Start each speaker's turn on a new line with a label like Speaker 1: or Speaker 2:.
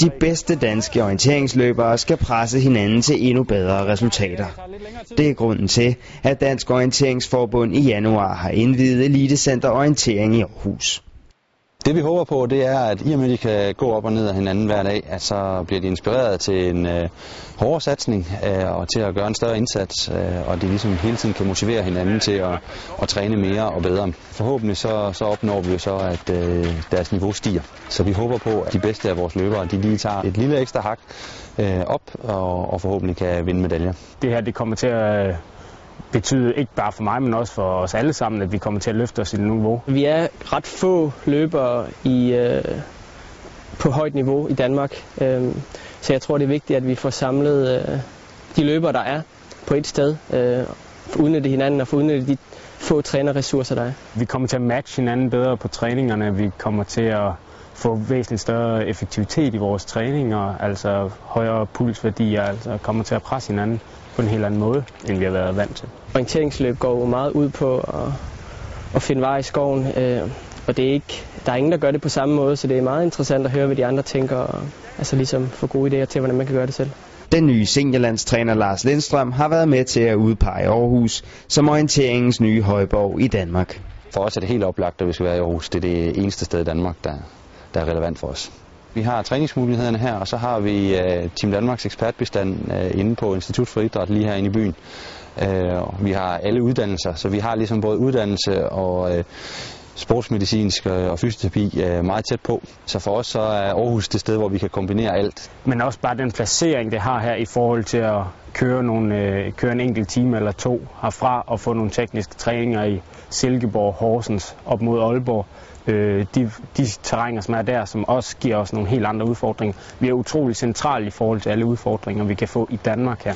Speaker 1: De bedste danske orienteringsløbere skal presse hinanden til endnu bedre resultater. Det er grunden til, at Dansk Orienteringsforbund i januar har indvidet Elitecenter Orientering i Aarhus.
Speaker 2: Det vi håber på, det er, at i og med, at de kan gå op og ned af hinanden hver dag, at så bliver de inspireret til en øh, hårdere satsning øh, og til at gøre en større indsats, øh, og de ligesom hele tiden kan motivere hinanden til at, at træne mere og bedre. Forhåbentlig så, så opnår vi jo så, at øh, deres niveau stiger. Så vi håber på, at de bedste af vores løbere, de lige tager et lille ekstra hak øh, op og, og forhåbentlig kan vinde medaljer.
Speaker 3: Det her det kommer til at betyde ikke bare for mig, men også for os alle sammen, at vi kommer til at løfte os i niveau.
Speaker 4: Vi er ret få løbere i, øh, på højt niveau i Danmark, øh, så jeg tror, det er vigtigt, at vi får samlet øh, de løbere, der er på et sted, øh, udnytte hinanden og for udnytte de få trænerressourcer, der er.
Speaker 3: Vi kommer til at matche hinanden bedre på træningerne. Vi kommer til at få væsentligt større effektivitet i vores træninger, altså højere pulsværdier, altså kommer til at presse hinanden på en helt anden måde, end vi har været vant til.
Speaker 4: Orienteringsløb går jo meget ud på at, at finde vej i skoven, øh, og det er ikke, der er ingen, der gør det på samme måde, så det er meget interessant at høre, hvad de andre tænker, og altså ligesom få gode idéer til, hvordan man kan gøre det selv.
Speaker 1: Den nye seniorlandstræner Lars Lindstrøm har været med til at udpege Aarhus som orienteringens nye højborg i Danmark.
Speaker 2: For os er det helt oplagt, at vi skal være i Aarhus. Det er det eneste sted i Danmark, der, der er relevant for os. Vi har træningsmulighederne her, og så har vi øh, Team Danmarks ekspertbestand øh, inde på Institut for Idræt lige herinde i byen. Uh, vi har alle uddannelser, så vi har ligesom både uddannelse og uh, sportsmedicinsk øh, og fysioterapi øh, meget tæt på. Så for os så er Aarhus det sted, hvor vi kan kombinere alt.
Speaker 3: Men også bare den placering, det har her i forhold til at køre, nogle, øh, køre en enkelt time eller to herfra og få nogle tekniske træninger i Silkeborg, Horsens op mod Aalborg de, de terrænger, som er der, som også giver os nogle helt andre udfordringer. Vi er utrolig centrale i forhold til alle udfordringer, vi kan få i Danmark her.